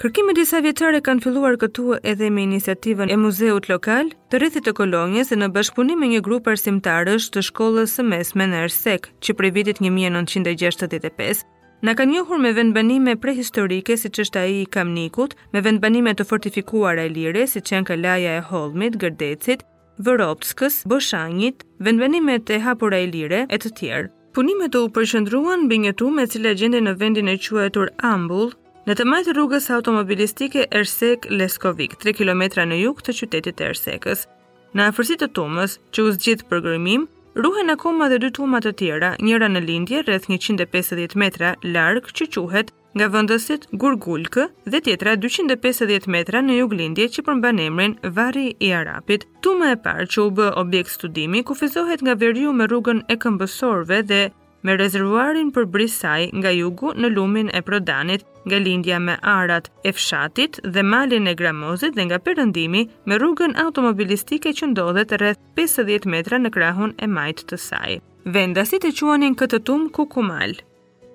Kërkimet disavjeçare kanë filluar këtu edhe me iniciativën e muzeut lokal të rrethit të Kolonjës e në bashkëpunim me një grup arsimtarësh të shkollës së mesme në Ersekë, që prej vitit 1965 na kanë njohur me vendbanime prehistorike siç është ai i Kamnikut, me vendbanime të fortifikuara ilire siç janë kalaja e Holmit, Gërdecit, Vëropskës, Boshanjit, vendbanimet e hapura ilire, e të tjerë. Punimet u përqendruan mbi një tumë e cila gjendej në vendin e quajtur Ambull, në të majtë rrugës automobilistike Ersekë Leskovik, 3 kilometra në jug të qytetit të Ersekës. Në afërsi të tumës, që u zgjodh për gërmim, ruhen akoma dhe dy tuma të tjera, njëra në lindje rreth 150 metra larg që quhet nga vendësit Gurgulkë dhe tjetra 250 metra në juglindje që përmban emrin Varri i Arapit. Tuma e parë që u bë objekt studimi kufizohet nga veriu me rrugën e këmbësorëve dhe me rezervuarin përbri saj nga jugu në lumin e Prodanit, nga lindja me arat e fshatit dhe malin e Gramozit dhe nga perëndimi me rrugën automobilistike që ndodhet rreth 50 metra në krahun e majtë të saj. Vendasit e quanin këtë tumë Kukumal.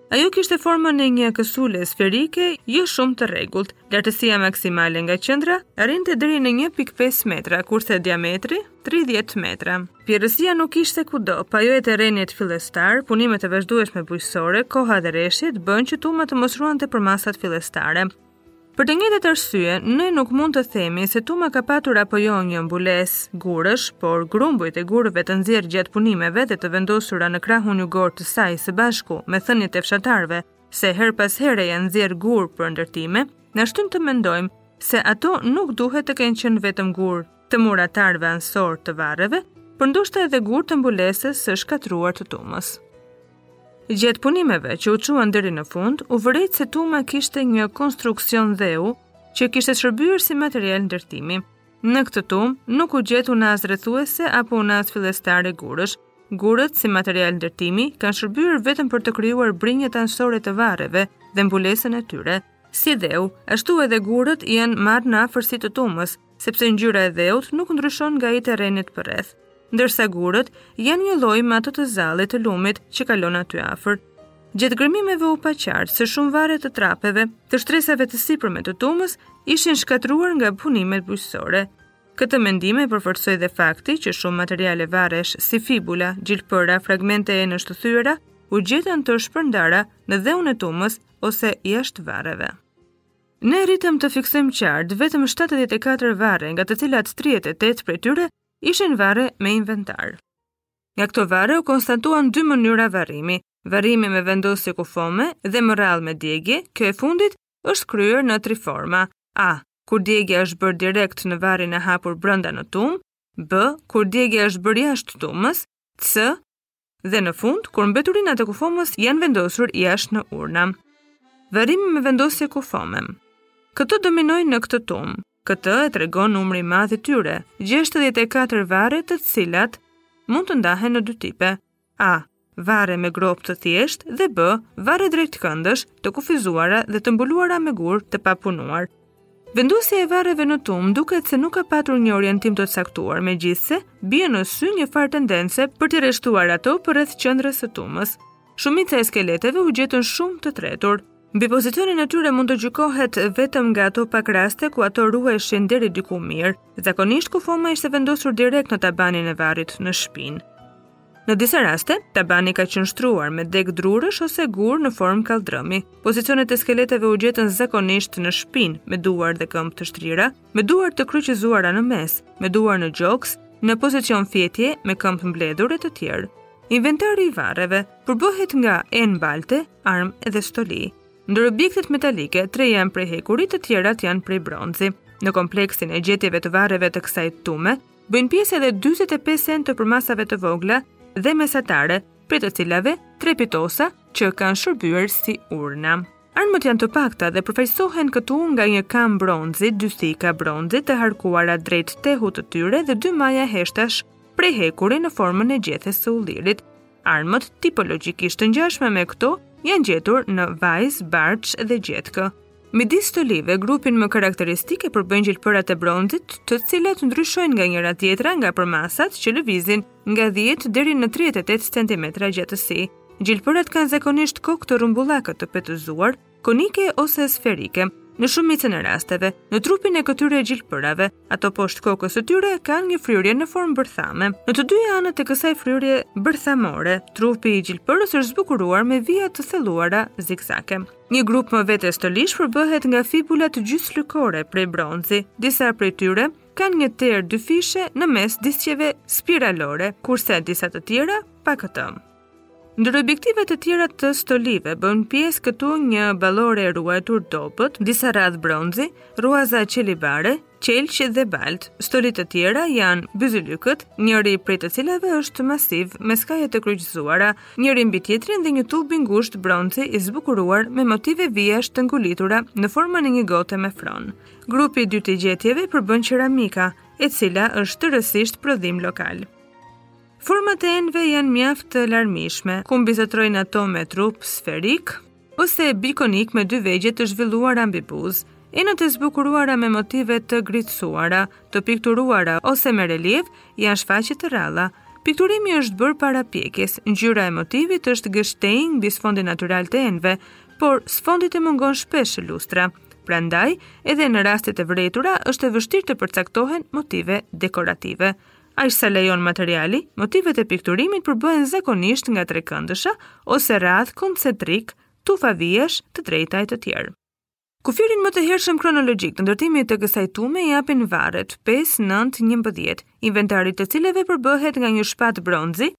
Ajo kishte formën e një kësule sferike, jo shumë të rregullt. Lartësia maksimale nga qendra arrinte deri në 1.5 metra, kurse diametri 30 metra. Pjerrësia nuk ishte kudo, po ajo e terrenit fillestar, punimet e vazhdueshme bujqësore, koha dhe reshjet bënë që tuma të mos ruante përmasat fillestare. Për të njëjtat arsye, ne nuk mund të themi se tuma ka patur apo jo një mbulesë gurësh, por grumbujt e gurëve të nxjerrë gjatë punimeve dhe të vendosura në krahun jugor të saj së bashku me thëniet e fshatarëve se herë pas here janë nxjerrë gurë për ndërtime, na shtyn të mendojmë se ato nuk duhet të kenë qenë vetëm gurë të muratarëve anësorë të varreve, por ndoshta edhe gurë të mbulesës së shkatërruar të tumës. Gjatë punimeve që u çuan deri në fund, u vërejt se tuma kishte një konstruksion dheu që kishte shërbyer si material ndërtimi. Në këtë tumë nuk u gjet unazë rrethuese apo unazë fillestare gurësh. Gurët si material ndërtimi kanë shërbyer vetëm për të krijuar brinjët anësore të varreve dhe mbulesën e tyre. Si dheu, ashtu edhe gurët janë marrë në afërsi të tumës, sepse ngjyra e dheut nuk ndryshon nga i terrenit përreth, ndërsa gurët janë njëlloj me ato të zallit të lumit që kalon aty afër. Gjatë gërmimeve u pa qartë se shumë varre të trapeve, të shtresave të sipërme të tumës ishin shkatërruar nga punimet bujqësore. Këtë mendim e përforcoi dhe fakti që shumë materiale varresh si fibula, gjilpëra, fragmente enësh të thyera u gjetën të shpërndara në dheun e tumës ose jashtë varreve. Ne arritëm të fiksojmë qartë vetëm 74 varre, nga të cilat 38 prej tyre ishin varre me inventar. Nga këto varre u konstatuan dy mënyra varrimi, varrimi me vendosje kufome dhe më rrallë me djegje, kjo e fundit është kryer në tri forma. A. Kur djegja është bërë direkt në varrin e hapur brenda në tumë, B. Kur djegja është bërë jashtë tumës, C. Dhe në fund, kur mbeturinat e kufomës janë vendosur jashtë në urna. Varrimi me vendosje kufome. Këto dominojnë në këtë tumë. Këtë e tregon numri i madh i tyre, 64 varre të cilat mund të ndahen në dy tipe. A. Varre me gropë të thjeshtë dhe B. Varre drejtkëndësh, të kufizuara dhe të mbuluara me gurë të papunuar. Vendosja e varreve në tumë duket se nuk ka patur një orientim të caktuar, megjithëse bie në sy njëfarë tendence për t'i rreshtuar ato përreth qendrës së tumës. Shumica e skeleteve u gjetën shumë të tretur. Mbi pozicionin e tyre mund të gjykohet vetëm nga ato pak raste ku ato ruheshin deri diku mirë, zakonisht kufoma ishte vendosur direkt në tabanin e varrit në shpinë. Në disa raste, tabani ka qenë shtruar me degë drurësh ose gurë në formë kalldrëmi. Pozicionet e skeleteve u gjetën zakonisht në shpinë, me duar dhe këmbë të shtrira, me duar të kryqëzuara në mes, me duar në gjoks, në pozicion fjetje, me këmbë mbledhur e të tjerë. Inventari i varreve përbëhet nga enë balte, armë dhe stoli. Ndër objektet metalike, tre janë prej hekuri, të tjerat janë prej bronzi. Në kompleksin e gjetjeve të varreve të kësaj tume, bëjnë pjesë edhe 45 enë të përmasave të vogla dhe mesatare, prej të cilave tre pitosa që kanë shërbyer si urna. Armët janë të pakta dhe përfaqësohen këtu nga një kamë bronzi, dy thika bronzi të harkuara drejt tehut të tyre dhe dy maja heshtash prej hekuri në formën e gjethes së ullirit. Armë tipologjikisht të ngjashme me këto janë gjetur në Vajzë, Barç dhe gjetkë. Midis stolive, grupin më karakteristik e përbëjnë gjilpërat e bronzit, të cilat ndryshojnë nga njëra-tjetra nga përmasat që lëvizin nga 10 deri në 38 cm gjatësi. Gjilpërat kanë zakonisht kokë të rrumbullakët të petëzuar, konike ose sferike. Në shumicën e rasteve, në trupin e këtyre gjilpërave, ato poshtë kokës së tyre kanë një fryrje në formë bërthame. Në të dyja anët e kësaj fryrje bërthamore, trupi i gjilpërës është zbukuruar me vija të thelluara zigzake. Një grup më vete stolish përbëhet nga fibulat gjyslykore prej bronzi. Disa prej tyre kanë një tetë dyfishe në mes disqeve spiralore, kurse disa të tjera pa këtë. Ndër objekteve të tjera të stolive bën pjesë këtu një ballore e ruajtur dobët, disa rrathë bronzi, rruaza qelibare, Qelq dhe baltë, stoli të tjera janë byzylykët, njëri prej të cilave është masiv me skaje të kryqëzuara, njëri mbi tjetrin dhe një tub i ngushtë bronzi i zbukuruar me motive vijash të ngulitura në formën e një gote me fron. Grupin e dytë të gjetjeve përbën qeramika, e cila është tërësisht prodhim lokal. Format e enëve janë mjaft të larmishme, ku mbizotërojnë ato me trup sferik, ose bikonik me dy vegje të zhvilluara mbi buzë, enët e zbukuruara me motive të gritësuara, të pikturuara ose me reliev, janë shfaqje të rralla. Pikturimi është bërë para pjekjes, ngjyra e motivit është gështenjë mbi sfondin natyral të enëve, por sfondit e mungon shpesh lustra. Prandaj, edhe në rastet e vërejtura, është e vështirë të përcaktohen motive dekorative. Aq sa lejon materiali, motivet e pikturimit përbëhen zakonisht nga trekëndësha ose rrathë koncentrikë, tufa vijash të drejta e të tjerë. Kufirin më të hershëm kronologjik të ndërtimit të kësaj tume e japin varret pesë, nëntë, njëmbëdhjetë, inventari i të cilave përbëhet nga një shpatë bronzi,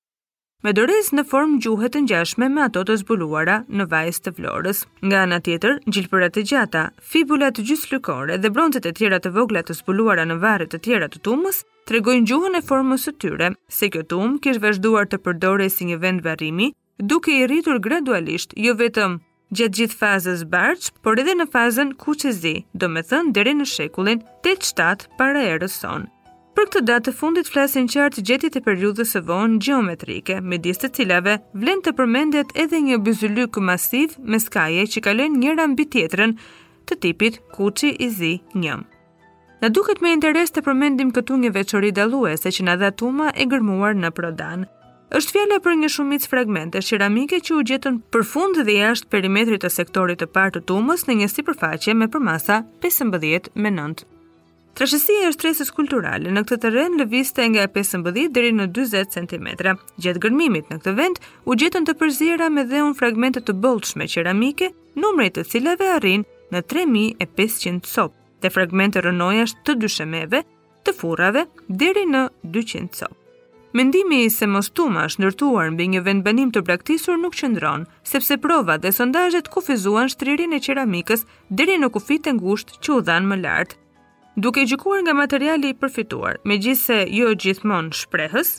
me dorezë në formë gjuhe të ngjashme me ato të zbuluara në Vajzë të Vlorës. Nga ana tjetër, gjilpërat e gjata, fibulat gjyslykore dhe bronzet e tjera të vogla të zbuluara në varre të tjera të tumës tregojnë gjuhën e formës së tyre, se kjo tumë kish vazhduar të përdorej si një vend varrimi, duke i rritur gradualisht jo vetëm gjatë gjithë fazës Barç, por edhe në fazën Kuç i Zi, domethënë deri në shekullin 8-7 para erës sonë. Për këtë datë të fundit flasin qartë gjetjet e periudhës së vonë gjeometrike, midis të cilave vlen të përmendet edhe një byzylyk masiv me skaje që kalojnë njëra mbi tjetrën të tipit Kuçi i Zi një. Na duket me interes të përmendim këtu një veçori dalluese që na dha tuma e gërmuar në Prodan. Është fjala për një shumicë fragmentesh qeramike që u gjetën përfund dhe jashtë perimetrit të sektorit të parë të tumës në një sipërfaqe me përmasa 15 me 9. Trashësia e shtresës kulturale në këtë terren lëvizte nga 15 deri në 40 cm. Gjatë gërmimit në këtë vend, u gjetën të përziera me dheun fragmente të bollshme qeramike numri i të cilave arrin në 3500 copë dhe fragmente rrënojash të dyshemeve, të furrave deri në 200 copë. Mendimi se mos tuma është ndërtuar mbi një vendbanim të braktisur nuk qëndron, sepse provat dhe sondazhet kufizuan shtrirjen e qeramikës deri në kufijtë e ngushtë që u dhanë më lart. Duke gjykuar nga materiali i përfituar, megjithëse jo gjithmonë shprehës,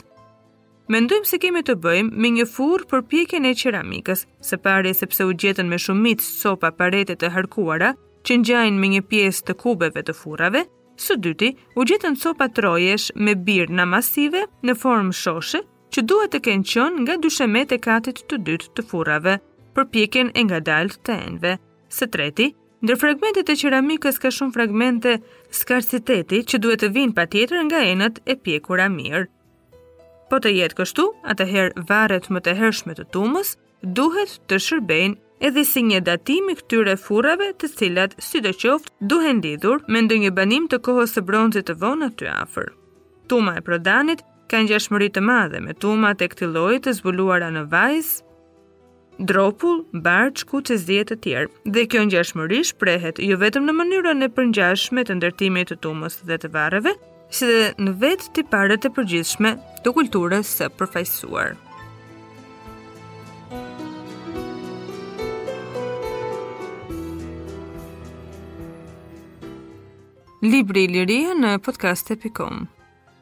Mendojmë se kemi të bëjmë me një furrë për pjekjen e qeramikës, së pari sepse u gjetën me shumicë copa parete të harkuara që ngjajnë me një pjesë të kubeve të furrave, së dyti u gjetën copa trojesh me bira masive në formë shoshe që duhet të kenë qënë nga dyshemetë e katit të dytë të furrave për pjekjen e ngadaltë të enëve. Së treti, ndër fragmentet e qeramikës ka shumë fragmente skarsiteti që duhet të vijnë patjetër nga enët e pjekura mirë. Po të jetë kështu, atëherë varret më të hershme të tumës duhet të shërbejnë edhe si një datim i këtyre furrave të cilat sidoqoftë duhen lidhur me ndonjë banim të kohës së bronzit të vonë aty afër. Tuma e Prodanit ka ngjashmëri të madhe me tumat e këtij lloji të zbuluara në Vajzë, Dropull, Barç, Kuç i Zi e të tjerë. Dhe kjo ngjashmëri shprehet jo vetëm në mënyrën e përngjashme të ndërtimit të tumës dhe të varreve, si dhe në vetë tiparet e përgjithshme të kulturës së përfaqësuar.